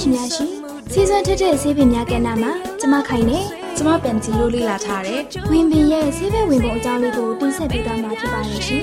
ရှင်များရှင် စီစဉ်ထက်တဲ့ဆေးပင်များကဏ္ဍမှာကျမခိုင်နေကျမပန်ကြီးလို့လေ့လာထားတယ်ဝင်ပင်ရဲ့ဆေးဘက်ဝင်ပုံအကြောင်းလေးကိုတင်ဆက်ပေးသွားမှာဖြစ်ပါတယ်ရှင်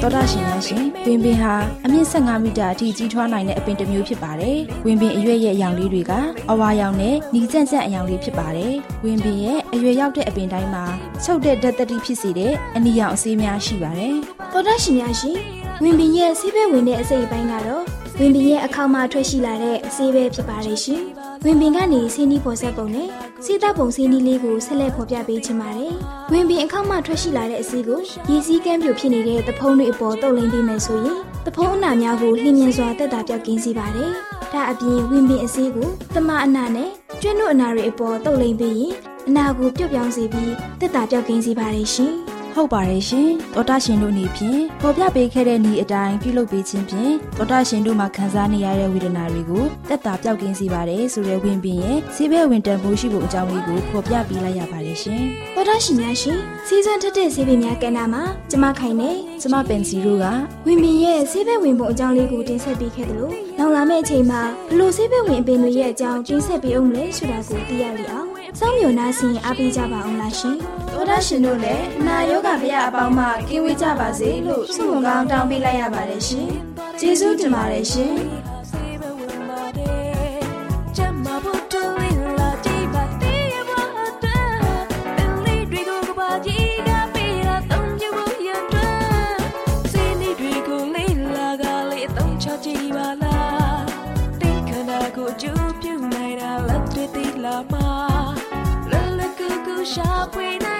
တော်တာရှင်များရှင်ဝင်ပင်ဟာအမြင့်15မီတာအထိကြီးထွားနိုင်တဲ့အပင်တစ်မျိုးဖြစ်ပါတယ်။ဝင်ပင်အရွက်ရဲ့အရောင်လေးတွေကအဝါရောင်နဲ့နီကျန့်ကျန့်အရောင်လေးဖြစ်ပါတယ်။ဝင်ပင်ရဲ့အရွက်ရောက်တဲ့အပင်တိုင်းမှာချုပ်တဲ့ဓာတ်တတိဖြစ်စေတဲ့အနီရောင်အဆေးများရှိပါတယ်။တော်တာရှင်များရှင်ဝင်ပင်ရဲ့ဆေးဘက်ဝင်တဲ့အစိတ်အပိုင်းကတော့ ဝင်ပင်ရဲ့အခေါက်မှထွက်ရှိလာတဲ့အဆေးပဲဖြစ်ပါတယ်ရှင်။ဝင်ပင်ကနေဆေးနီးပေါ်ဆက်ပုံနဲ့ဆေးတပ်ပုံဆေးနီးလေးကိုဆက်လက်ဖော်ပြပေးချင်ပါတယ်။ဝင်ပင်အခေါက်မှထွက်ရှိလာတဲ့အဆေးကိုရည်စည်းကမ်းပြိုဖြစ်နေတဲ့သဖုံးတွေအပေါ်တုပ်လိမ့်ပေးမယ်ဆိုရင်သဖုံးအနာများကိုလျင်မြန်စွာတက်တာပြောက်ကင်းစေပါတယ်။ဒါအပြင်ဝင်ပင်အဆေးကိုတမအနာနဲ့ကျွန်းတို့အနာတွေအပေါ်တုပ်လိမ့်ပေးရင်အနာကိုပြုတ်ပြောင်းစေပြီးတက်တာပြောက်ကင်းစေပါတယ်ရှင်။ ဟုတ်ပါတယ်ရှင်တောတာရှင်တို့အနေဖြင့်ပေါ်ပြပေးခဲ့တဲ့ဤအတိုင်းပြုလုပ်ပေးခြင်းဖြင့်တောတာရှင်တို့မှာခံစားနေရတဲ့ဝေဒနာတွေကိုတက်တာပြောက်ကင်းစေပါတယ်ဆိုတဲ့ဝင်ပင်ရဲ့ဆေးဘဲဝင်တန်ဖိုးရှိဖို့အကြောင်းလေးကိုဖော်ပြပေးလိုက်ရပါတယ်ရှင် တောတာရှင်များရှင်စီးစံထက်တဲ့ဆေးပင်များကဏ္ဍမှာကျမခိုင်နေကျမပင်စီတို့ကဝင်ပင်ရဲ့ဆေးဘဲဝင်ပုံအကြောင်းလေးကိုတင်ဆက်ပေးခဲ့တယ်လို့နောက်လာမယ့်အချိန်မှာဘလို့ဆေးဘဲဝင်အပင်တွေရဲ့အကြောင်းတင်ဆက်ပေးအောင်လဲဆိုတာကိုသိရလိမ့်အောင်စောင့်မျှော်နှားဆင်အားပေးကြပါအောင်လားရှင်သောဒရှင်တို့လည်းအနာရောဂါဗျာအပေါင်းမှကင်းဝေးကြပါစေလို့ဆုမွန်ကောင်းတောင်းပေးလိုက်ရပါတယ်ရှင်ကျေးဇူးတင်ပါတယ်ရှင် အကျိုးပြုနိုင်တာလက်တွေ့သိလာမှာလလကူကူရှာဖွေနိုင်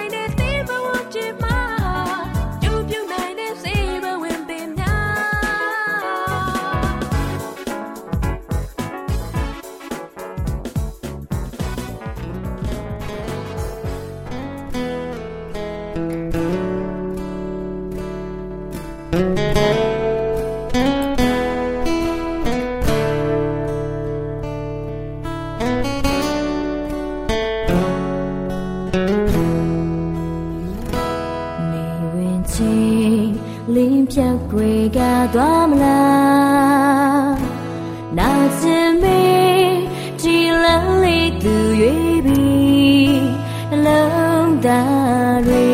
သားတွေ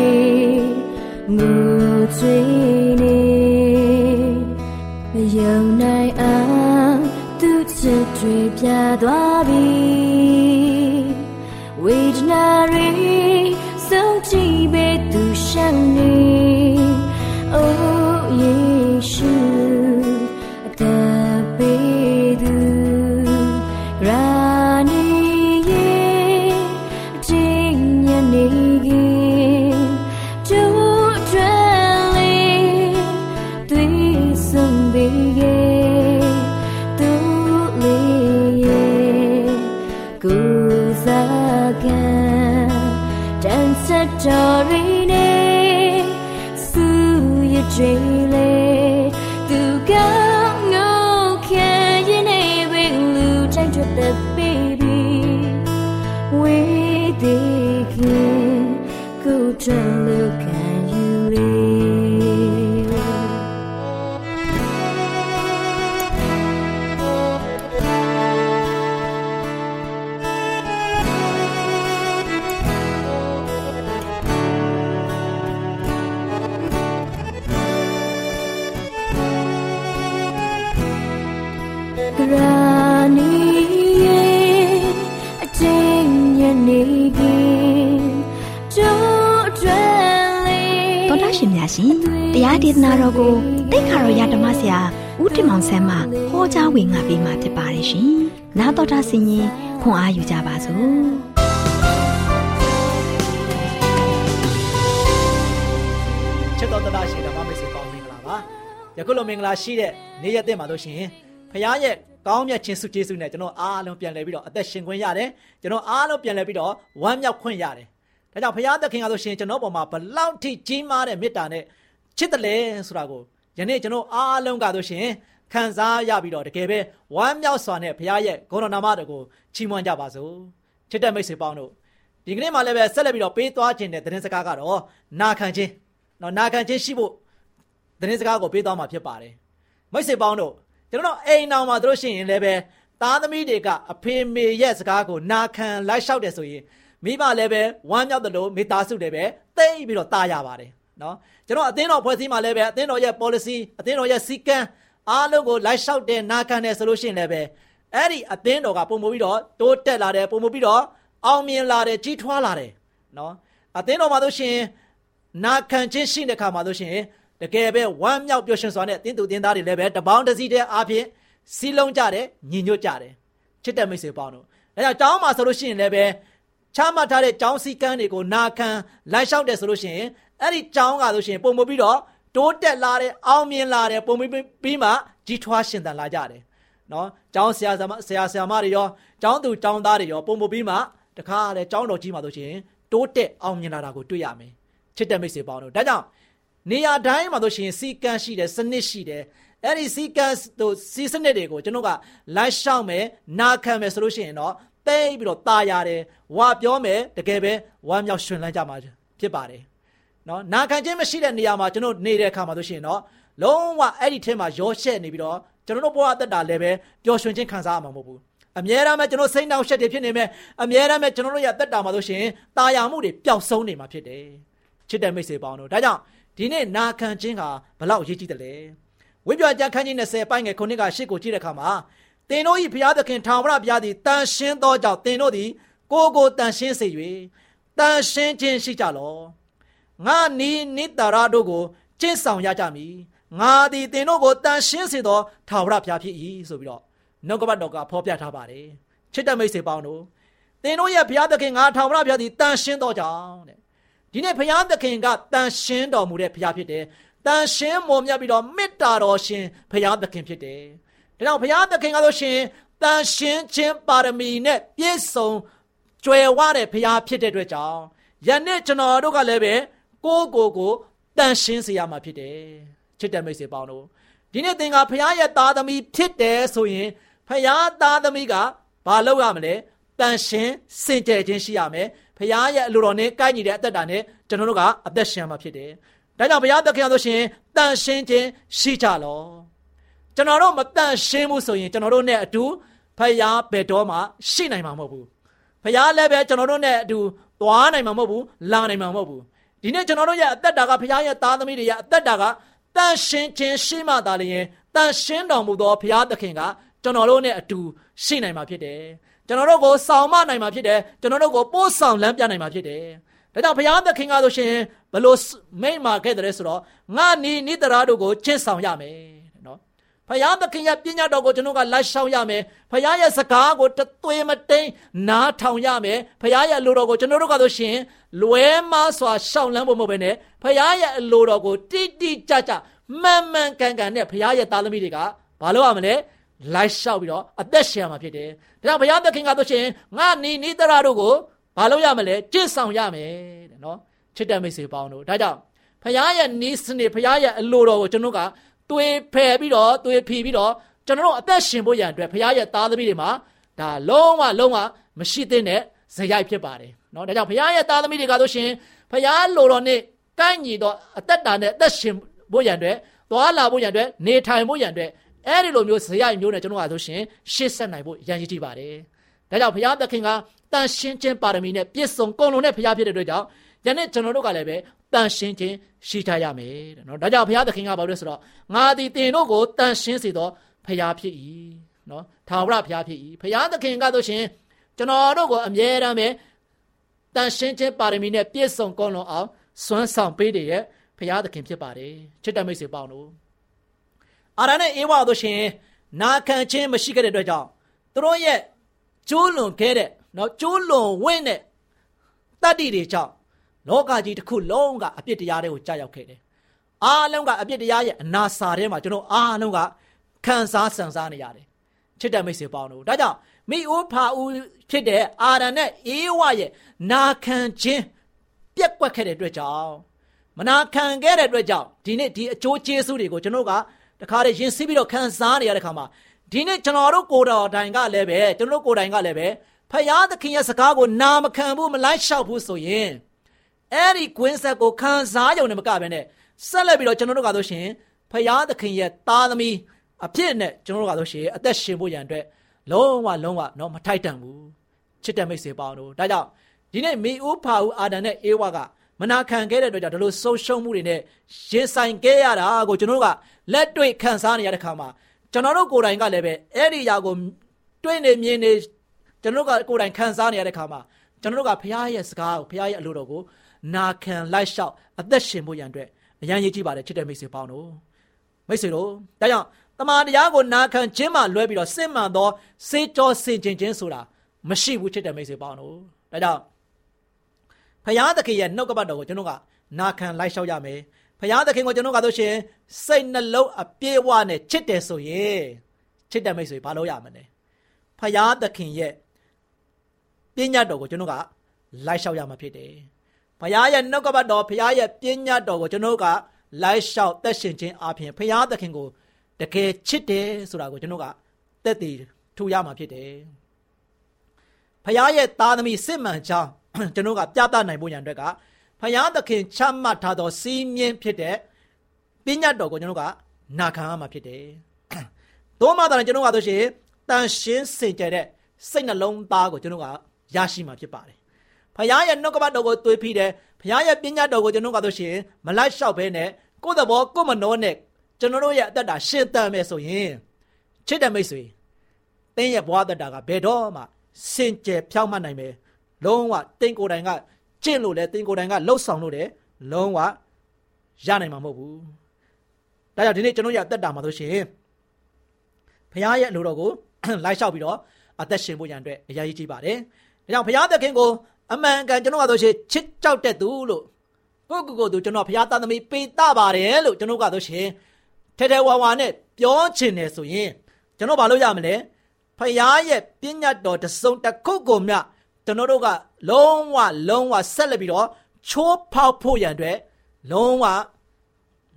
ငူချွေနေမယုံနိုင်အောင်သူချစ်တွေပြသွားပြီ တရားဒေသနာ တော်ကိုတိတ်ခါတော်ရဓမ္မဆရာဦးတင်မောင်ဆန်းမှဟောကြားဝင်ငါပေးมาဖြစ်ပါတယ်ရှင်။နာတော်တာဆင်ရင်ခွန်အားယူကြပါစို့။ချစ်တော်တတာရှင်ဓမ္မမိတ်ဆွေပေါင်းမင်္ဂလာပါ။ယခုလိုမင်္ဂလာရှိတဲ့နေ့ရက်တဲ့မှာလို့ရှိရင်ဖခင်ရဲ့ကောင်းမြတ်ခြင်းစုကျေးဇူးနဲ့ကျွန်တော်အားလုံးပြန်လည်ပြီးတော့အသက်ရှင်ခွင့်ရတယ်။ကျွန်တော်အားလုံးပြန်လည်ပြီးတော့ဝမ်းမြောက်ခွင့်ရတယ်။ဒါကြောင့်ဖခင်သခင်ကဆိုရှင်ကျွန်တော်ပေါ်မှာဘလောက်ထိကြီးမားတဲ့မေတ္တာနဲ့ ချစ်တယ်လေဆိုတာကိုယနေ့ကျွန်တော်အားလုံးကဆိုရှင်ခံစားရပြီးတော့တကယ်ပဲဝမ်းမြောက်စွာနဲ့ဘုရားရဲ့ဂုဏနာမတော်ကိုချီးမွမ်းကြပါစို့ချစ်တဲ့မိတ်ဆွေပေါင်းတို့ဒီကနေ့မှလည်းပဲဆက်လက်ပြီးတော့ပေးသွားခြင်းတဲ့သတင်းစကားကတော့နာခံခြင်းနော်နာခံခြင်းရှိဖို့သတင်းစကားကိုပေးသွားမှာဖြစ်ပါတယ်မိတ်ဆွေပေါင်းတို့ကျွန်တော်အိမ်တော်မှာတို့ရှိရင်လည်းပဲသားသမီးတွေကအဖေမေရဲ့စကားကိုနာခံလိုက်လျှောက်တယ်ဆိုရင်မိဘလည်းပဲဝမ်းမြောက်တယ်လို့မိသားစုတွေပဲသိပြီးတော့တားရပါတယ် နော်ကျွန်တော်အသင်းတော်ဖွဲ့စည်းမှာလည်းပဲအသင်းတော်ရဲ့ policy အသင်းတော်ရဲ့စည်းကမ်းအားလုံးကိုလိုက်လျှောက်တဲ့နာခံတယ်ဆိုလို့ရှိရင်လည်းပဲအဲ့ဒီအသင်းတော်ကပုံမပြီးတော့တိုးတက်လာတယ်ပုံမပြီးတော့အောင်မြင်လာတယ်ကြီးထွားလာတယ်နော်အသင်းတော်မှာတို့ရှင်နာခံခြင်းရှိတဲ့ခါမှာတို့ရှင်တကယ်ပဲဝမ်းမြောက်ပျော်ရွှင်စွာနဲ့တင်းသူတင်းသားတွေလည်းပဲတပေါင်းတစည်းတဲ့အားဖြင့်စီလုံးကြတယ်ညီညွတ်ကြတယ်ချစ်တဲ့မိတ်ဆွေပေါင်းတို့အဲကြောင့်ကျောင်းမှာဆိုလို့ရှိရင်လည်းပဲချမှတ်ထားတဲ့ကျောင်းစည်းကမ်းတွေကိုနာခံလိုက်လျှောက်တယ်ဆိုလို့ရှိရင် အဲ့ဒီကျောင်းကဆိုရှင်ပုံမပြီးတော့တိုးတက်လာတဲ့အောင်မြင်လာတဲ့ပုံပြီးပြီးမှကြီးထွားရှင်သန်လာကြတယ်နော်ကျောင်းဆရာဆရာဆရာဆရာမတွေရောကျောင်းသူကျောင်းသားတွေရောပုံမပြီးမှတခါလေကျောင်းတော်ကြီးမှာဆိုရှင်တိုးတက်အောင်မြင်လာတာကိုတွေ့ရမယ်ချစ်တဲ့မိတ်ဆွေပေါင်းတို့ဒါကြောင့်နေရာတိုင်းမှာဆိုရှင်စီကန်းရှိတယ်စနစ်ရှိတယ်အဲ့ဒီစီကန်းတို့စီစနစ်တွေကိုကျွန်တော်ကလိုက်ရှောက်မယ်နာခံမယ်ဆိုလို့ရှိရင်တော့တိတ်ပြီးတော့ตาရတယ်ဝါပြောမယ်တကယ်ပဲဝမ်းမြောက်ရှင်လန်းကြမှာဖြစ်ပါတယ် နော်နာခံခြင်းမရှိတဲ့နေရာမှာကျွန်တော်နေတဲ့အခါမှာဆိုရှင်တော့လုံးဝအဲ့ဒီထဲမှာရောရှက်နေပြီးတော့ကျွန်တော်တို့ဘဝအသက်တာလည်းပဲပျော်ရွှင်ခြင်းခံစားရမှာမဟုတ်ဘူးအမြဲတမ်းပဲကျွန်တော်စိတ်နှောက်ရှက်တွေဖြစ်နေမယ်အမြဲတမ်းပဲကျွန်တော်တို့ရဲ့သက်တာမှာဆိုရှင်တာယာမှုတွေပျောက်ဆုံးနေမှာဖြစ်တယ်ချစ်တဲ့မိတ်ဆွေပေါင်းတို့ဒါကြောင့်ဒီနေ့နာခံခြင်းကဘလောက်အရေးကြီးတယ်လဲဝိပ္ပယကျမ်းခန်းကြီး20ပိုင်းငယ်ခုနှစ်ကရှစ်ကိုကြည့်တဲ့အခါမှာသင်တို့၏ဘုရားသခင်ထာဝရဘုရားသည်တန်ရှင်းသောကြောင့်သင်တို့သည်ကိုယ်ကိုတန်ရှင်းစေ၍တန်ရှင်းခြင်းရှိကြလော့ ငါနီးနိတရာတို့ကိုကျင့်ဆောင်ရကြမည်ငါသည်သင်တို့ကိုတန်ရှင်းစေသောထာဝရဘုရားဖြစ်၏ဆိုပြီးတော့နှုတ်ကပတ်တော်ကဖော်ပြထားပါတယ်ချစ်တဲ့မိတ်ဆွေပေါင်းတို့သင်တို့ရဲ့ဘုရားသခင်ငါထာဝရဘုရားသည်တန်ရှင်းသောကြောင့်တဲ့ဒီနေ့ဘုရားသခင်ကတန်ရှင်းတော်မူတဲ့ဘုရားဖြစ်တယ်တန်ရှင်းမွန်မြတ်ပြီးတော့မေတ္တာတော်ရှင်ဘုရားသခင်ဖြစ်တယ်ဒါကြောင့်ဘုရားသခင်ကဆိုရှင်တန်ရှင်းခြင်းပါရမီနဲ့ပြည့်စုံကြွယ်ဝတဲ့ဘုရားဖြစ်တဲ့အတွက်ကြောင့်ယနေ့ကျွန်တော်တို့ကလည်းပဲ ကိုကိုကိုတန်ရှင်းစေရမှာဖြစ်တယ်ချစ်တဲ့မိတ်ဆွေပေါင်းတို့ဒီနေ့သင်ကဖခင်ရဲ့သားသမီးဖြစ်တယ်ဆိုရင်ဖခင်သားသမီးကဘာလုပ်ရမလဲတန်ရှင်းစင်ကြယ်ခြင်းရှိရမယ်ဖခင်ရဲ့အလိုတော်နဲ့ကိုက်ညီတဲ့အသက်တာနဲ့ကျွန်တော်တို့ကအသက်ရှင်မှာဖြစ်တယ်ဒါကြောင့်ဘုရားသခင်ဆိုရှင်တန်ရှင်းခြင်းရှိကြလောကျွန်တော်တို့မတန်ရှင်းဘူးဆိုရင်ကျွန်တော်တို့နဲ့အတူဖခင်ဘယ်တော့မှရှိနိုင်မှာမဟုတ်ဘူးဖခင်လည်းပဲကျွန်တော်တို့နဲ့အတူသွားနိုင်မှာမဟုတ်ဘူးလာနိုင်မှာမဟုတ်ဘူး ဒီနေ့ကျွန်တော်တို့ရဲ့အသက်တာကဖခင်ရဲ့သားသမီးတွေရဲ့အသက်တာကတန်ရှင်းခြင်းရှိမှသာလျှင်တန်ရှင်းတော်မူသောဘုရားသခင်ကကျွန်တော်တို့နဲ့အတူရှိနိုင်မှာဖြစ်တယ်ကျွန်တော်တို့ကိုဆောင်မနိုင်မှာဖြစ်တယ်ကျွန်တော်တို့ကိုပို့ဆောင်လမ်းပြနိုင်မှာဖြစ်တယ်ဒါကြောင့်ဘုရားသခင်ကဆိုရှင်ဘလို့မိတ်မာခဲ့တယ်ဆိုတော့ငါနီနိတရာတို့ကိုချစ်ဆောင်ရမယ် နော်ဘုရားသခင်ရဲ့ပညာတော်ကိုကျွန်တော်ကလိုက်ရှောင်ရမယ်ဘုရားရဲ့စကားကိုတသွေးမတိန်နားထောင်ရမယ်ဘုရားရဲ့အလိုတော်ကိုကျွန်တော်တို့ကဆိုရှင်လွဲမစွာရှောင်လန်းဖို့မဟုတ်ဘဲနဲ့ဘုရားရဲ့အလိုတော်ကိုတိတိကျကျမှန်မှန်ကန်ကန်နဲ့ဘုရားရဲ့သားသမီးတွေကဘာလို့ရမလဲလိုက်လျှောက်ပြီးတော့အသက်ရှင်ရမှာဖြစ်တယ်။ဒါကြောင့်ဘုရားသခင်ကဆိုရှင်ငါနီနိတရာတို့ကိုဘာလို့ရမလဲကြစ်ဆောင်ရမယ်တဲ့နော်ချစ်တဲ့မိတ်ဆွေပေါင်းတို့ဒါကြောင့်ဘုရားရဲ့နီးစနစ်ဘုရားရဲ့အလိုတော်ကိုကျွန်တော်က တွေးဖယ်ပြီးတော့တွေးဖီပြီးတော့ကျွန်တော်တို့အသက်ရှင်ဖို့ရန်အတွက်ဘုရားရဲ့သားသမီးတွေမှာဒါလုံးဝလုံးဝမရှိသင့်တဲ့ဇယိုက်ဖြစ်ပါတယ်နော်ဒါကြောင့်ဘုရားရဲ့သားသမီးတွေကဆိုရှင်ဘုရားလိုတော်နဲ့ကန့်ညီတော့အသက်တာနဲ့အသက်ရှင်ဖို့ရန်အတွက်သွားလာဖို့ရန်အတွက်နေထိုင်ဖို့ရန်အတွက်အဲ့ဒီလိုမျိုးဇယိုက်မျိုးနဲ့ကျွန်တော်ကဆိုရှင်ရှေ့ဆက်နိုင်ဖို့ရန်ရည်ကြည့်ပါတယ်ဒါကြောင့်ဘုရားသခင်ကတန်ရှင်းခြင်းပါရမီနဲ့ပြည့်စုံကုန်လုံးတဲ့ဘုရားဖြစ်တဲ့အတွက်ကြောင့် ယနေ့ကျွန်တော်တို့ကလည်းပဲတန်ရှင်းခြင်းရှိထားရမယ်တဲ့နော်ဒါကြောင့်ဘုရားသခင်ကဘာလို့လဲဆိုတော့ငါသည်တင်တို့ကိုတန်ရှင်းစေသောဘုရားဖြစ်၏နော်ထာဝရဘုရားဖြစ်၏ဘုရားသခင်ကဆိုရှင်ကျွန်တော်တို့ကိုအမြဲတမ်းပဲတန်ရှင်းခြင်းပါရမီနဲ့ပြည့်စုံကုန်လုံးအောင်စွမ်းဆောင်ပေးတဲ့ဘုရားသခင်ဖြစ်ပါတယ်ချစ်တဲ့မိတ်ဆွေပေါင်းတို့အာရနဲ့အေဝါတို့ရှင်နာခံခြင်းမရှိခဲ့တဲ့အတွက်ကြောင့်သူတို့ရဲ့ကျိုးလွန်ခဲ့တဲ့နော်ကျိုးလွန်ဝင့်တဲ့တတ္တိတွေကြောင့် လောကကြီးတစ်ခုလုံးကအပြစ်တရားတွေကိုကြာရောက်ခဲ့တယ်။အားလုံးကအပြစ်တရားရဲ့အနာစာထဲမှာကျွန်တော်အားလုံးကခံစားဆန်စားနေရတယ်။ချစ်တဲ့မိတ်ဆွေပေါင်းတို့ဒါကြောင့်မိအိုးဖာဦးဖြစ်တဲ့အာရန်နဲ့အေဝရဲ့နာခံခြင်းပြက်ကွက်ခဲ့တဲ့အတွက်ကြောင့်မနာခံခဲ့တဲ့အတွက်ကြောင့်ဒီနေ့ဒီအကျိုးကျေးဇူးတွေကိုကျွန်တော်ကတခါတည်းရင်စီးပြီးတော့ခံစားနေရတဲ့ခါမှာဒီနေ့ကျွန်တော်တို့ကိုယ်တော်တိုင်ကလည်းပဲကျွန်တော်တို့ကိုယ်တိုင်ကလည်းပဲဖယားသခင်ရဲ့စကားကိုနာမခံဘူးမလိုက်လျှောက်ဘူးဆိုရင် အဲ့ဒီကွင်းဆက်ကိုခံစားရုံနဲ့မကဘဲနဲ့ဆက်လက်ပြီးတော့ကျွန်တော်တို့ကဆိုရှင်ဖယားသခင်ရဲ့သားသမီးအဖြစ်နဲ့ကျွန်တော်တို့ကဆိုရှင်အသက်ရှင်ဖို့ရန်အတွက်လုံးဝလုံးဝတော့မထိုက်တန်ဘူးချစ်တဲ့မိတ်ဆွေပေါင်းတို့ဒါကြောင့်ဒီနေ့မိဦးဖာဦးအာဒန်နဲ့အေဝါကမနာခံခဲ့တဲ့အတွက်ကြောင့်ဒီလိုဆုံးရှုံးမှုတွေနဲ့ရင်ဆိုင်ခဲ့ရတာကိုကျွန်တော်တို့ကလက်တွေ့ခံစားနေရတဲ့ခါမှာကျွန်တော်တို့ကိုယ်တိုင်ကလည်းပဲအဲ့ဒီຢာကိုတွေ့နေမြင်နေကျွန်တော်တို့ကကိုယ်တိုင်ခံစားနေရတဲ့ခါမှာကျွန်တော်တို့ကဘုရားရဲ့စကားကိုဘုရားရဲ့အလိုတော်ကို နာခံလိုက်လျှောက်အသက်ရှင်ဖို့ရန်အတွက်အရန်ရေးကြည့်ပါတယ်ချစ်တဲ့မိတ်ဆွေပေါင်းတို့မိတ်ဆွေတို့ဒါကြောင့်တမန်တရားကိုနာခံခြင်းမှလွဲပြီးတော့စစ်မှန်သောစေကြောစင်ကျင်ခြင်းဆိုတာမရှိဘူးချစ်တဲ့မိတ်ဆွေပေါင်းတို့ဒါကြောင့်ဖယားသခင်ရဲ့နှုတ်ကပတ်တော်ကိုကျွန်တော်ကနာခံလိုက်လျှောက်ရမယ်ဖယားသခင်ကိုကျွန်တော်ကဆိုရှင်စိတ်နှလုံးအပြည့်အဝနဲ့ချစ်တယ်ဆိုရင်ချစ်တဲ့မိတ်ဆွေဘာလို့ရမလဲဖယားသခင်ရဲ့ပညာတော်ကိုကျွန်တော်ကလိုက်လျှောက်ရမှာဖြစ်တယ် ဖယားရဲ့နှုတ်ကပတ်တော်ဖယားရဲ့ပညာတော်ကိုကျွန်တော်ကလိုက်လျှောက်သက်ရှင်ခြင်းအပြင်ဖယားသခင်ကိုတကယ်ချစ်တယ်ဆိုတာကိုကျွန်တော်ကသက်တည်ထူရမှာဖြစ်တယ်ဖယားရဲ့သားသမီးစစ်မှန်ကြောင်းကျွန်တော်ကပြသနိုင်ဖို့ရန်အတွက်ကဖယားသခင်ချမှတ်ထားသောစီးမြင်ဖြစ်တဲ့ပညာတော်ကိုကျွန်တော်ကနာခံရမှာဖြစ်တယ်။သို့မှသာကျွန်တော်ကဆိုရှင်တန်ရှင်းစင်ကြယ်တဲ့စိတ်နှလုံးသားကိုကျွန်တော်ကရရှိမှာဖြစ်ပါတယ်။ ဖယားရဲ့နှုတ်ကပတ်တော်ကိုတွေးပြီးတယ်။ဖယားရဲ့ပညာတော်ကိုကျွန်တော်ကဆိုရှင်မလိုက်လျှောက်ဘဲနဲ့ကိုယ့်သဘောကိုယ့်မနှောနဲ့ကျွန်တော်တို့ရဲ့အသက်တာရှင်းတမ်းမယ်ဆိုရင်ချစ်တဲ့မိတ်ဆွေတင်းရဲ့ဘဝအသက်တာကဘယ်တော့မှစင်ကြယ်ဖြောင်းမှတ်နိုင်မယ်။လုံးဝတင်းကိုယ်တိုင်ကကျင့်လို့လဲတင်ကိုယ်တိုင်ကလှုပ်ဆောင်လို့တယ်လုံးဝရနိုင်မှာမဟုတ်ဘူးဒါကြောင့်ဒီနေ့ကျွန်တော်ရအသက်တာမှာဆိုရှင်ဖခင်ရဲ့အလိုတော်ကိုလိုက်လျှောက်ပြီးတော့အသက်ရှင်ဖို့ရန်အတွက်အရေးကြီးပါတယ်ဒါကြောင့်ဖခင်သခင်ကို အမှန်ကန်ကျွန်တော်ကဆိုရှင်ချစ်ကြောက်တဲ့သူလို့ကိုကိုကိုသူကျွန်တော်ဖခင်သားသမီးပေတပါတယ်လို့ကျွန်တော်ကဆိုရှင်ထဲထဲဝါဝါနဲ့ပြောချင်တယ်ဆိုရင်ကျွန်တော်ဘာလို့ရမလဲဖခင်ရဲ့ပညာတော်တစုံတစ်ခုကိုမြကျွန်တော်တို့ကလုံးဝလုံးဝဆက်လက်ပြီးတော့ချိုးဖောက်ဖို့ရန်အတွက်လုံးဝ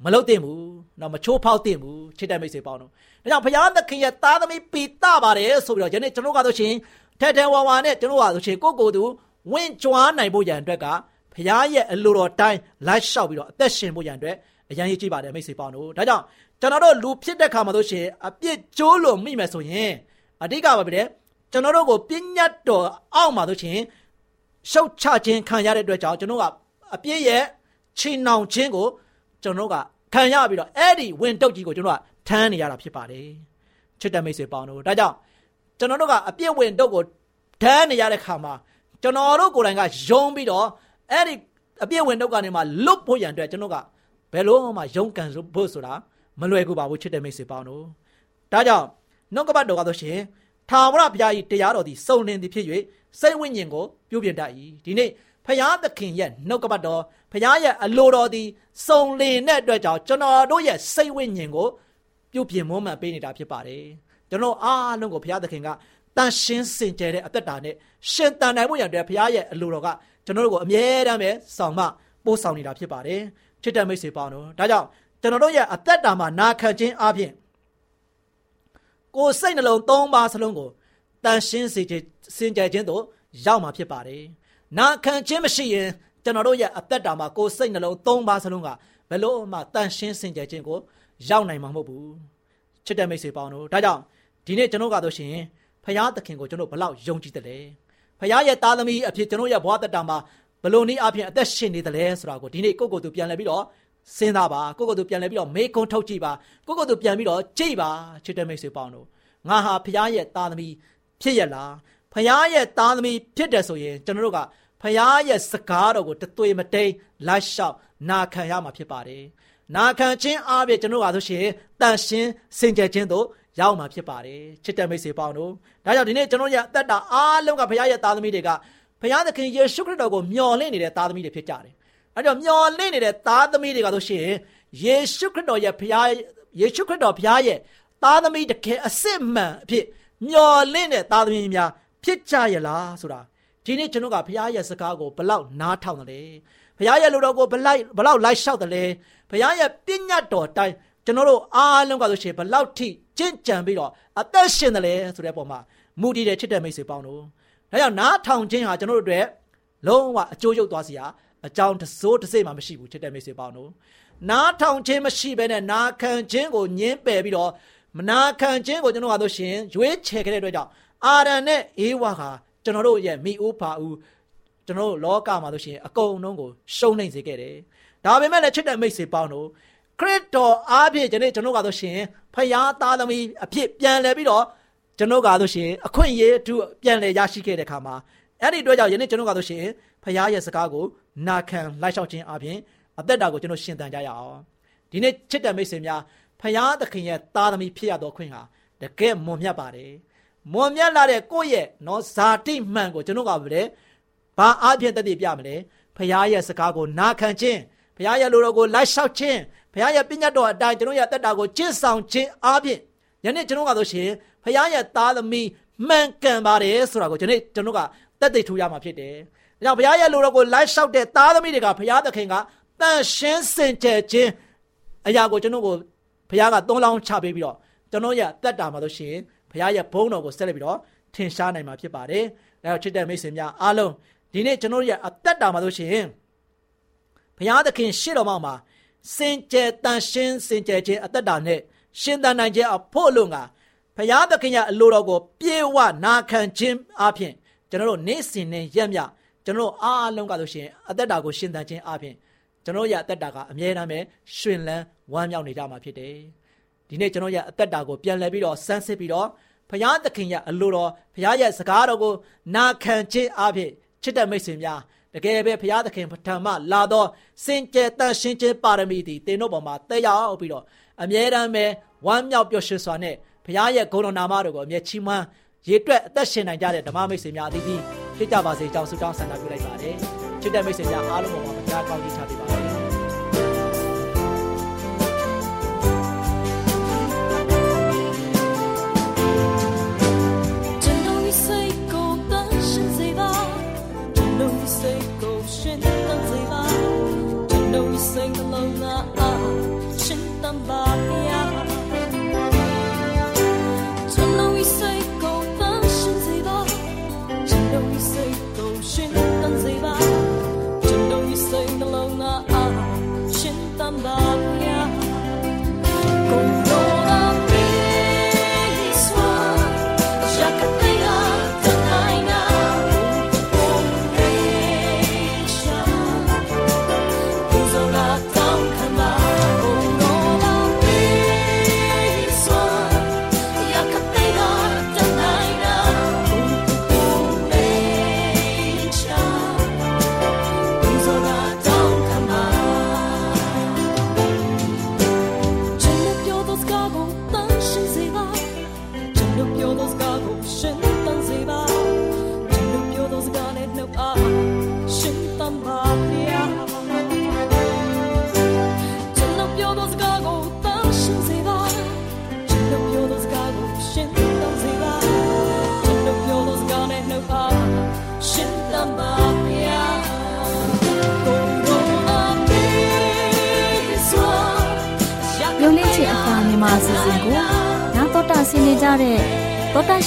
မလုပ်သင့်ဘူးနော်မချိုးဖောက်သင့်ဘူးချစ်တဲ့မိတ်ဆွေပေါင်းတို့ဒါကြောင့်ဘုရားသခင်ရဲ့သားသမီးပီတာပါတယ်ဆိုပြီးတော့ယနေ့ကျွန်တော်ကတော့ရှင်ထဲထဲဝါဝါနဲ့ကျွန်တော်ကဆိုရှင်ကိုကိုသူ ဝင့်ကြွားနိုင်ဖို့ရန်အတွက်ကဘုရားရဲ့အလိုတော်တိုင်းလိုက်လျှောက်ပြီးတော့အသက်ရှင်ဖို့ရန်အတွက်အရန်ရေးကြည့်ပါတယ်မိတ်ဆွေပေါင်းတို့ဒါကြောင့်ကျွန်တော်တို့လူဖြစ်တဲ့ခါမှာဆိုရှင်အပြစ်ကျိုးလို့မိမယ်ဆိုရင်အဓိကပါပဲကျွန်တော်တို့ကိုပြညတ်တော်အောက်မှာဆိုရှင်ရှုတ်ချခြင်းခံရတဲ့အတွက်ကြောင့်ကျွန်တော်ကအပြစ်ရဲ့ချီနှောင်ခြင်းကိုကျွန်တော်ကခံရပြီးတော့အဲ့ဒီဝင်တုတ်ကြီးကိုကျွန်တော်ကထမ်းနေရတာဖြစ်ပါတယ်ချစ်တဲ့မိတ်ဆွေပေါင်းတို့ဒါကြောင့်ကျွန်တော်တို့ကအပြစ်ဝင်တုတ်ကိုထမ်းနေရတဲ့ခါမှာ ကျွန်တော်တို့ကိုယ်တိုင်ကယုံပြီးတော့အဲ့ဒီအပြည့်ဝင်တော့ကနေမှလွတ်ဖို့ရန်အတွက်ကျွန်တော်ကဘယ်လို့မှယုံကန်ဖို့ဆိုတာမလွယ်ကူပါဘူးချစ်တဲ့မိတ်ဆွေပေါင်းတို့ဒါကြောင့်နှုတ်ကပတ်တော်ကဆိုရှင်ထာဝရဘုရား၏တရားတော်သည်စုံလင်သည်ဖြစ်၍စိတ်ဝိညာဉ်ကိုပြုပြင်တတ်၏ဒီနေ့ဖရာသခင်ရဲ့နှုတ်ကပတ်တော်ဖရာရဲ့အလိုတော်သည်စုံလင်တဲ့အတွက်ကြောင့်ကျွန်တော်တို့ရဲ့စိတ်ဝိညာဉ်ကိုပြုပြင်မွမ်းမံပေးနေတာဖြစ်ပါတယ်ကျွန်တော်အားလုံးကိုဖရာသခင်က တန်ရှင်းစင်ကြယ်တဲ့အသက်တာနဲ့ရှင်တန်နိုင်မှုရတဲ့ဘုရားရဲ့အလိုတော်ကကျွန်တော်တို့ကိုအမြဲတမ်းပဲဆောင်မပို့ဆောင်နေတာဖြစ်ပါတယ်ချစ်တဲ့မိတ်ဆွေပေါင်းတို့ဒါကြောင့်ကျွန်တော်တို့ရဲ့အသက်တာမှာနာခံခြင်းအပြင်ကိုယ်စိတ်နှလုံးသုံးပါးစလုံးကိုတန်ရှင်းစေခြင်းစင်ကြယ်ခြင်းတို့ရောက်မှာဖြစ်ပါတယ်နာခံခြင်းမရှိရင်ကျွန်တော်တို့ရဲ့အသက်တာမှာကိုယ်စိတ်နှလုံးသုံးပါးစလုံးကဘယ်လို့မှတန်ရှင်းစင်ကြယ်ခြင်းကိုရောက်နိုင်မှာမဟုတ်ဘူးချစ်တဲ့မိတ်ဆွေပေါင်းတို့ဒါကြောင့်ဒီနေ့ကျွန်တော်ကတော့ရှင် ဖရာသခင်ကိုကျွန်တော်ဘလောက်ယုံကြည်တယ်လဲဖရာရဲ့သားသမီးအဖြစ်ကျွန်တော်ရဲ့ဘဝတက်တာမှာဘလို့နည်းအဖြစ်အသက်ရှင်နေတယ်လဲဆိုတာကိုဒီနေ့ကိုကိုသူပြန်လဲပြီးတော့စဉ်းစားပါကိုကိုသူပြန်လဲပြီးတော့မေးခွန်းထုတ်ကြည့်ပါကိုကိုသူပြန်ပြီးတော့ကြည့်ပါချစ်တဲ့မိတ်ဆွေပေါင်းတို့ငါဟာဖရာရဲ့သားသမီးဖြစ်ရလားဖရာရဲ့သားသမီးဖြစ်တယ်ဆိုရင်ကျွန်တော်တို့ကဖရာရဲ့စကားတော်ကိုတသွေမတိန်လိုက်လျှောက်နာခံရမှာဖြစ်ပါတယ်နာခံခြင်းအားဖြင့်ကျွန်တော်ကဆိုရှင်တန်ရှင်းစင်ကြယ်ခြင်းတို့ ရောက်မှာဖြစ်ပါတယ်ချစ်တဲ့မိတ်ဆွေပေါင်းတို့ဒါကြောင့်ဒီနေ့ကျွန်တော်ရဲ့အသက်တာအားလုံးကဘုရားရဲ့သားသမီးတွေကဘုရားသခင်ယေရှုခရစ်တော်ကိုမျှော်လင့်နေတဲ့သားသမီးတွေဖြစ်ကြတယ်အဲကြောင့်မျှော်လင့်နေတဲ့သားသမီးတွေကဆိုရှင်ယေရှုခရစ်တော်ရဲ့ဘုရားယေရှုခရစ်တော်ဘုရားရဲ့သားသမီးတကယ်အစစ်မှန်အဖြစ်မျှော်လင့်တဲ့သားသမီးများဖြစ်ကြရလားဆိုတာဒီနေ့ကျွန်တော်ကဘုရားရဲ့စကားကိုဘလောက်နားထောင်တယ်ဘုရားရဲ့လူတော်ကိုဘလောက်ဘလောက်လိုက်လျှောက်တယ်ဘုရားရဲ့ပညာတော်တိုင်းကျွန်တော်တို့အားလုံးကဆိုရှင်ဘလောက်ထိ ကြင့်ကြံပြီးတော့အသက်ရှင်တယ်လေဆိုတဲ့ပုံမှာမူတည်တဲ့ချစ်တဲ့မိတ်ဆွေပေါင်းတို့ဒါကြောင့်နားထောင်ခြင်းဟာကျွန်တော်တို့အတွက်လုံးဝအကျိုးရုပ်သွားစီရအကြောင်းတစိုးတစိမ့်မှမရှိဘူးချစ်တဲ့မိတ်ဆွေပေါင်းတို့နားထောင်ခြင်းမရှိဘဲနဲ့နာခံခြင်းကိုညှင်းပယ်ပြီးတော့မနာခံခြင်းကိုကျွန်တော်တို့ရှင်ရွေးချယ်ခဲ့တဲ့အတွက်ကြောင့်အာရန်နဲ့အေဝါဟာကျွန်တော်တို့ရဲ့မိဦးဖာဦးကျွန်တော်တို့လောကမှာဆိုရှင်အကုန်လုံးကိုရှုံးနိုင်စေခဲ့တယ်ဒါပေမဲ့လည်းချစ်တဲ့မိတ်ဆွေပေါင်းတို့ ခရစ်တော်အားဖြင့်ကျွန်တော်ကျွန်တော်ကဆိုရှင်ဖယားသားသမီးအဖြစ်ပြန်လဲပြီးတော့ကျွန်တော်ကဆိုရှင်အခွင့်အရေးအထူးပြန်လဲရရှိခဲ့တဲ့ခါမှာအဲ့ဒီအတွက်ကြောင့်ယနေ့ကျွန်တော်ကဆိုရှင်ဖယားရဲ့စကားကိုနာခံလိုက်လျှောက်ခြင်းအပြင်အသက်တာကိုကျွန်တော်ရှင်သန်ကြရအောင်ဒီနေ့ချစ်တဲ့မိတ်ဆွေများဖယားသခင်ရဲ့သားသမီးဖြစ်ရတော့ခွင့်ဟာတကယ်မွန်မြတ်ပါတယ်မွန်မြတ်လာတဲ့ကိုယ့်ရဲ့နော်ဇာတိမှန်ကိုကျွန်တော်ကပဲဘာအားဖြင့်တည်ပြမလဲဖယားရဲ့စကားကိုနာခံခြင်းဖယားရဲ့လူတော်ကိုလိုက်လျှောက်ခြင်း ဘုရားရဲ့ပညတ်တော်အတိုင်းကျွန်တော်ရဲ့တက်တာကိုကျင့်ဆောင်ခြင်းအပြင်ယနေ့ကျွန်တော်ကဆိုရှင်ဘုရားရဲ့သားသမီးမှန်ကန်ပါတယ်ဆိုတာကိုကျွန်တော်ကျွန်တော်ကတက်သိထူရမှာဖြစ်တယ်။ဒါကြောင့်ဘုရားရဲ့လူတော်ကိုလိုက်လျှောက်တဲ့သားသမီးတွေကဘုရားသခင်ကတန်ရှင်းစင်ကြယ်ခြင်းအရာကိုကျွန်တော်ကိုဘုရားကသုံးလောင်းချပေးပြီးတော့ကျွန်တော်ရဲ့တက်တာမှာဆိုရှင်ဘုရားရဲ့ဘုန်းတော်ကိုဆက်လက်ပြီးတော့ထင်ရှားနိုင်မှာဖြစ်ပါတယ်။ဒါကြောင့်ချစ်တဲ့မိတ်ဆွေများအားလုံးဒီနေ့ကျွန်တော်ရဲ့အသက်တာမှာဆိုရှင်ဘုရားသခင်ရှေ့တော်မှာ စင်ကြယ်တန်ရှင်းစင်ကြယ်ခြင်းအသက်တာနဲ့ရှင်သန်နိုင်ခြင်းအဖို့လုံကဘုရားသခင်ရဲ့အလိုတော်ကိုပြေဝနာခံခြင်းအပြင်ကျွန်တော်တို့နေ့စဉ်နဲ့ရက်မြကျွန်တော်တို့အားလုံးကဆိုရှင်အသက်တာကိုရှင်သန်ခြင်းအပြင်ကျွန်တော်ရဲ့အသက်တာကအမြဲတမ်းပဲရှင်လန်းဝမ်းမြောက်နေကြမှာဖြစ်တယ်။ဒီနေ့ကျွန်တော်ရဲ့အသက်တာကိုပြန်လည်ပြီးတော့စမ်းစစ်ပြီးတော့ဘုရားသခင်ရဲ့အလိုတော်ဘုရားရဲ့စကားတော်ကိုနာခံခြင်းအပြင်ချစ်တဲ့မိတ်ဆွေများ တကယ်ပဲဘုရားသခင်ပထမလာတော့စင်ကြယ်တန်ရှင်းခြင်းပါရမီသည်တင်တို့ပေါ်မှာတက်ရောက်ပြီးတော့အမြဲတမ်းပဲဝမ်းမြောက်ပျော်ရွှင်စွာနဲ့ဘုရားရဲ့ဂုဏ်တော်နာမတော်ကိုအမြဲချီးမွမ်းရေတွက်အသက်ရှင်နိုင်ကြတဲ့ဓမ္မမိတ်ဆွေများအသီးသီးဖြစ်ကြပါစေကြောင်းဆုတောင်းဆန္ဒပြုလိုက်ပါတယ်ချစ်တဲ့မိတ်ဆွေများအားလုံးပေါ်မှာဘုရားကောင်းကြီးချပေးပါ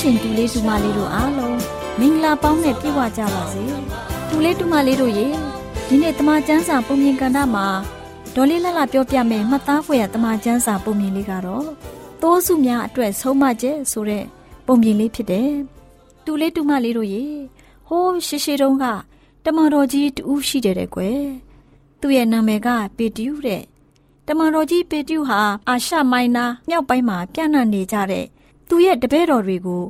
ရှင်တူလေးတူမလေးတို့အားလုံးမင်္ဂလာပေါင်းနဲ့ပြည့်ဝကြပါစေတူလေးတူမလေးတို့ရေဒီနေ့တမချန်းစာပုံမြင်ကန်တာမှာဒေါ်လေးလှလှပြောပြမယ်မှတ်သားဖွယ်ရတမချန်းစာပုံမြင်လေးကတော့တိုးစုများအတွက်ဆုံးမချက်ဆိုတဲ့ပုံမြင်လေးဖြစ်တယ်တူလေးတူမလေးတို့ရေဟိုးရှိရှိတုန်းကတမန်တော်ကြီးတူးရှိတယ်တဲ့ကွယ်သူ့ရဲ့နာမည်ကပေတူးတဲ့တမန်တော်ကြီးပေတူးဟာအာရှမိုင်းနာမြောက်ပိုင်းမှာပြန့်နှံ့နေကြတဲ့ သူ့ရဲ့တပည့်တော်တွေကို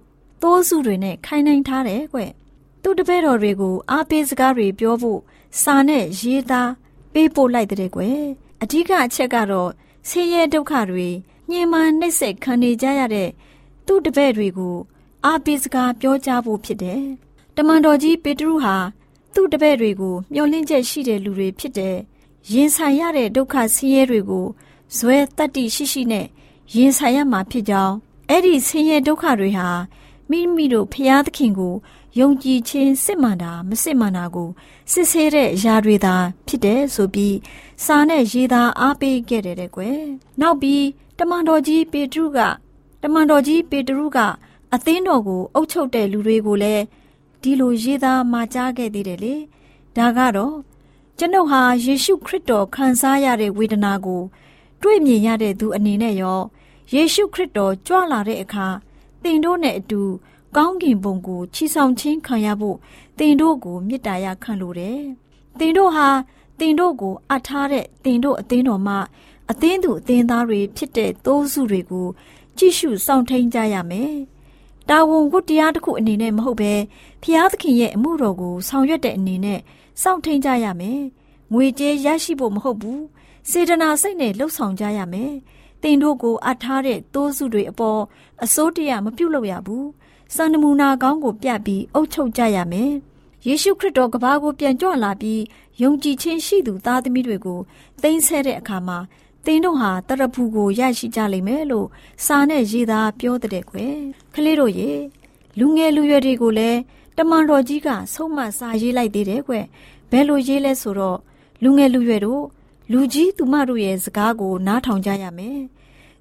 သိုးစုတွေနဲ့ခိုင်းနှိုင်းထားတယ်ကွသူ့တပည့်တော်တွေကိုအားပေးစကားတွေပြောဖို့စာနဲ့ရေးသားပေးပို့လိုက်တဲ့ကွအဓိကအချက်ကတော့ဆင်းရဲဒုက္ခတွေညှဉ်းပန်းနှိပ်စက်ခံနေကြရတဲ့သူ့တပည့်တွေကိုအားပေးစကားပြောကြားဖို့ဖြစ်တယ်တမန်တော်ကြီးပေတရုဟာသူ့တပည့်တွေကိုမျှော်လင့်ချက်ရှိတဲ့လူတွေဖြစ်တယ်ရင်ဆိုင်ရတဲ့ဒုက္ခဆင်းရဲတွေကိုဇွဲတတ္တိရှိရှိနဲ့ရင်ဆိုင်ရမှာဖြစ်ကြောင်း အဲ့ဒီဆင်းရဲဒုက္ခတွေဟာမိမိတို့ဖျားသခင်ကိုယုံကြည်ခြင်းစစ်မှန်တာမစစ်မှန်တာကိုစစ်ဆေးတဲ့အရာတွေသာဖြစ်တယ်ဆိုပြီးစာနဲ့ရေးသားအားပေးခဲ့တယ်တဲ့ကွယ်နောက်ပြီးတမန်တော်ကြီးပေတရုကတမန်တော်ကြီးပေတရုကအသင်းတော်ကိုအုပ်ချုပ်တဲ့လူတွေကိုလည်းဒီလိုရေးသားမှာကြားခဲ့သေးတယ်လေဒါကတော့ကျွန်ုပ်ဟာယေရှုခရစ်တော်ခံစားရတဲ့ဝေဒနာကို တွေ့မြင်ရတဲ့သူအနေနဲ့ရော ယေရှုခရစ်တော်ကြွလာတဲ့အခါသင်တို့နဲ့အတူကောင်းကင်ဘုံကိုချီဆောင်ခြင်းခံရဖို့သင်တို့ကိုမေတ္တာရခံလိုတယ်။သင်တို့ဟာသင်တို့ကိုအပ်ထားတဲ့သင်တို့အသင်းတော်မှအသင်းသူအသင်းသားတွေဖြစ်တဲ့သိုးစုတွေကိုကြည့်ရှုစောင့်ထိန်ကြရမယ်။တာဝန်ဝတ္တရားတစ်ခုအနေနဲ့မဟုတ်ဘဲဖျားသခင်ရဲ့အမှုတော်ကိုဆောင်ရွက်တဲ့အနေနဲ့စောင့်ထိန်ကြရမယ်။ငွေကြေးရရှိဖို့မဟုတ်ဘူး။စေတနာစိတ်နဲ့လှုပ်ဆောင်ကြရမယ်။ တင်တို့ကိုအပ်ထားတဲ့သိုးစုတွေအပေါ်အစိုးတရားမပြုတ်လို့ရဘူးစံနမူနာကောင်းကိုပြပြီးအုပ်ချုပ်ကြရမယ်ယေရှုခရစ်တော်ကဘာကိုပြန်ကြွလာပြီးယုံကြည်ခြင်းရှိသူသားသမီးတွေကိုသိမ်းဆဲတဲ့အခါမှာသင်တို့ဟာတရဖူကိုရရှိကြလိမ့်မယ်လို့စာနဲ့ရေးသားပြောတဲ့ကွယ်ကလေးတို့ရေလူငယ်လူရွယ်တွေကိုလည်းတမန်တော်ကြီးကဆုံးမစာရေးလိုက်သေးတယ်ကွဘယ်လိုရေးလဲဆိုတော့လူငယ်လူရွယ်တို့ လူကြီးသူမတို့ရဲ့စကားကိုနားထောင်ကြရမယ်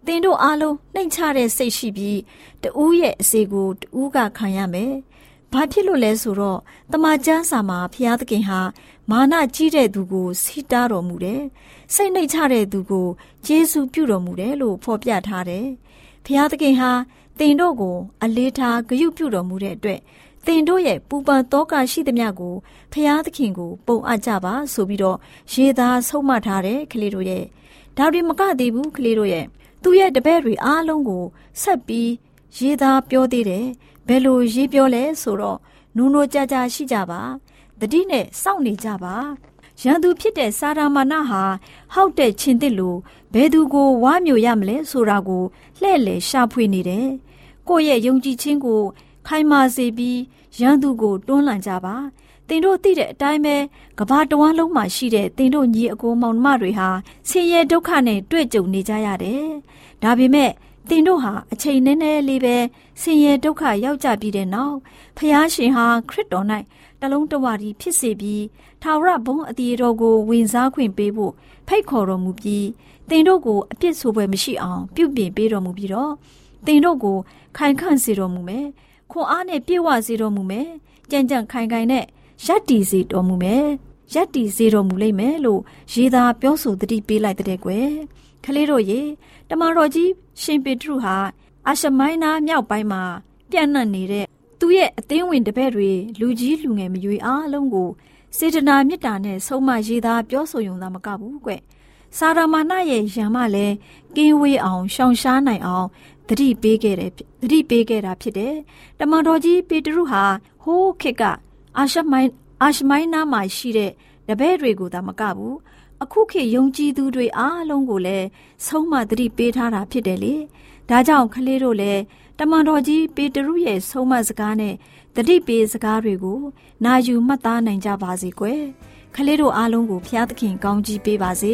သင်တို့အားလုံးနှိမ်ချတဲ့စိတ်ရှိပြီးတူးရဲ့အစီကိုတူးကခံရမယ်။ဘာဖြစ်လို့လဲဆိုတော့တမန်ကျမ်းစာမှာဘုရားသခင်ဟာမာနကြီးတဲ့သူကိုစီတားတော်မူတယ်။စိတ်နှိမ်ချတဲ့သူကိုယေရှုပြုတော်မူတယ်လို့ဖော်ပြထားတယ်။ဘုရားသခင်ဟာသင်တို့ကို အလေးထားဂရုပြုတော်မူတဲ့အတွက် သင်တို့ရဲ့ပူပန်တောကရှိသမျှကိုဖျားသခင်ကို ပုံအပ်ကြပါဆိုပြီးတော့ရေသားဆုံးမထားတဲ့ကလေးတို့ရဲ့ဒါတွေမကသေးဘူးကလေးတို့ရဲ့သူ့ရဲ့တပည့်တွေအားလုံးကိုဆက်ပြီးရေးသားပြောသေးတယ်ဘယ်လိုရေးပြောလဲဆိုတော့နူးနိုးကြကြရှိကြပါတတိနဲ့စောင့်နေကြပါရန်သူဖြစ်တဲ့စာရာမာနဟာဟောက်တဲ့ချင်းတစ်လိုဘယ်သူကိုဝါမျိုးရမလဲဆိုတာကိုလှဲ့လေရှာဖွေနေတယ်ကိုယ့်ရဲ့ယုံကြည်ခြင်းကို ခိုင်မာစေပြီးရန်သူကိုတွန်းလှန်ကြပါတင်တို့သိတဲ့အတိုင်းပဲကဘာတဝမ်းလုံးမှာရှိတဲ့တင်တို့ညီအကိုမောင်နှမတွေဟာဆင်းရဲဒုက္ခနဲ့တွေ့ကြုံနေကြရတယ်။ဒါပေမဲ့တင်တို့ဟာအချိန်နည်းနည်းလေးပဲဆင်းရဲဒုက္ခရောက်ကြပြီးတဲ့နောက်ဖျားရှင်ဟာခရစ်တော်၌တလုံးတဝရီဖြစ်စေပြီးထာဝရဘုန်းအတီတော်ကိုဝင်စားခွင့်ပေးဖို့ဖိတ်ခေါ်တော်မူပြီးတင်တို့ကိုအပြစ်ဆိုပွဲမရှိအောင်ပြုပြင်ပေးတော်မူပြီးတော့တင်တို့ကိုခိုင်ခန့်စေတော်မူမယ်။ ခွန်အားနဲ့ပြည့်ဝစေတော်မူမယ်။ကြံ့ကြံ့ခိုင်ခိုင်နဲ့ရက်တီစေတော်မူမယ်ရက်တီစေတော်မူလိမ့်မယ်လို့ရေးသားပြောဆိုတတိပေးလိုက်တဲ့ကွယ်ကလေးတို့ရေတမန်တော်ကြီးရှင်ပေတရုဟာအာရှမိုင်းနာမြောက်ပိုင်းမှာပြန့်နှံ့နေတဲ့သူ့ရဲ့အသင်းဝင်တပည့်တွေလူကြီးလူငယ်မရွေအားလုံးကိုစေတနာမေတ္တာနဲ့ဆုံးမရေးသားပြောဆိုရုံသာမကဘူးကွ စာရမာနရဲ့ယံမလည်းကင်းဝေးအောင်ရှောင်ရှားနိုင်အောင်တတိပေးခဲ့တယ်တတိပေးခဲ့တာဖြစ်တယ်တမန်တော်ကြီးပေတရုဟာဟိုးခေတ်ကအာရှမိုင်းအာရှမိုင်းနားမှာရှိတဲ့တပည့်တွေကိုသာမကဘူးအခုခေတ်ယုံကြည်သူတွေအားလုံးကိုလည်းဆုံးမသတိပေးထားတာဖြစ်တယ်လေဒါကြောင့်ကလေးတို့လည်းတမန်တော်ကြီးပေတရုရဲ့ဆုံးမစကားနဲ့တတိပေးစကားတွေကိုနာယူမှတ်သားနိုင်ကြပါစေကွယ်ကလေးတို့အားလုံးကိုဖျားသခင်ကောင်းကြီးပေးပါစေ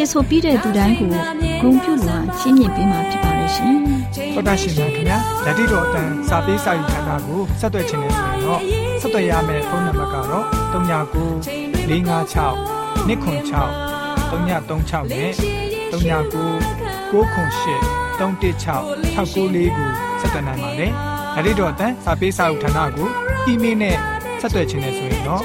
ဖြစ်ဆိုပြီးတဲ့သူတိုင်းကိုဂုဏ်ပြုလွှာချင်းမြင့်ပေးမှာဖြစ်ပါတယ်ရှင်။သောတာရှင်များခင်ဗျာဓာတိတော်အတန်းစာပေးစာယူဌာနကိုဆက်သွယ်ခြင်းနဲ့ဆိုရင်တော့ဆက်သွယ်ရမယ့်ဖုန်းနံပါတ်ကတော့39 656 296 336နဲ့39 698 316 694ကိုဆက်သွယ်နိုင်ပါတယ်ဓာတိတော်အတန်းစာပေးစာယူဌာနကိုအီးမေးလ်နဲ့ဆက်သွယ်ခြင်းနဲ့ဆိုရင်တော့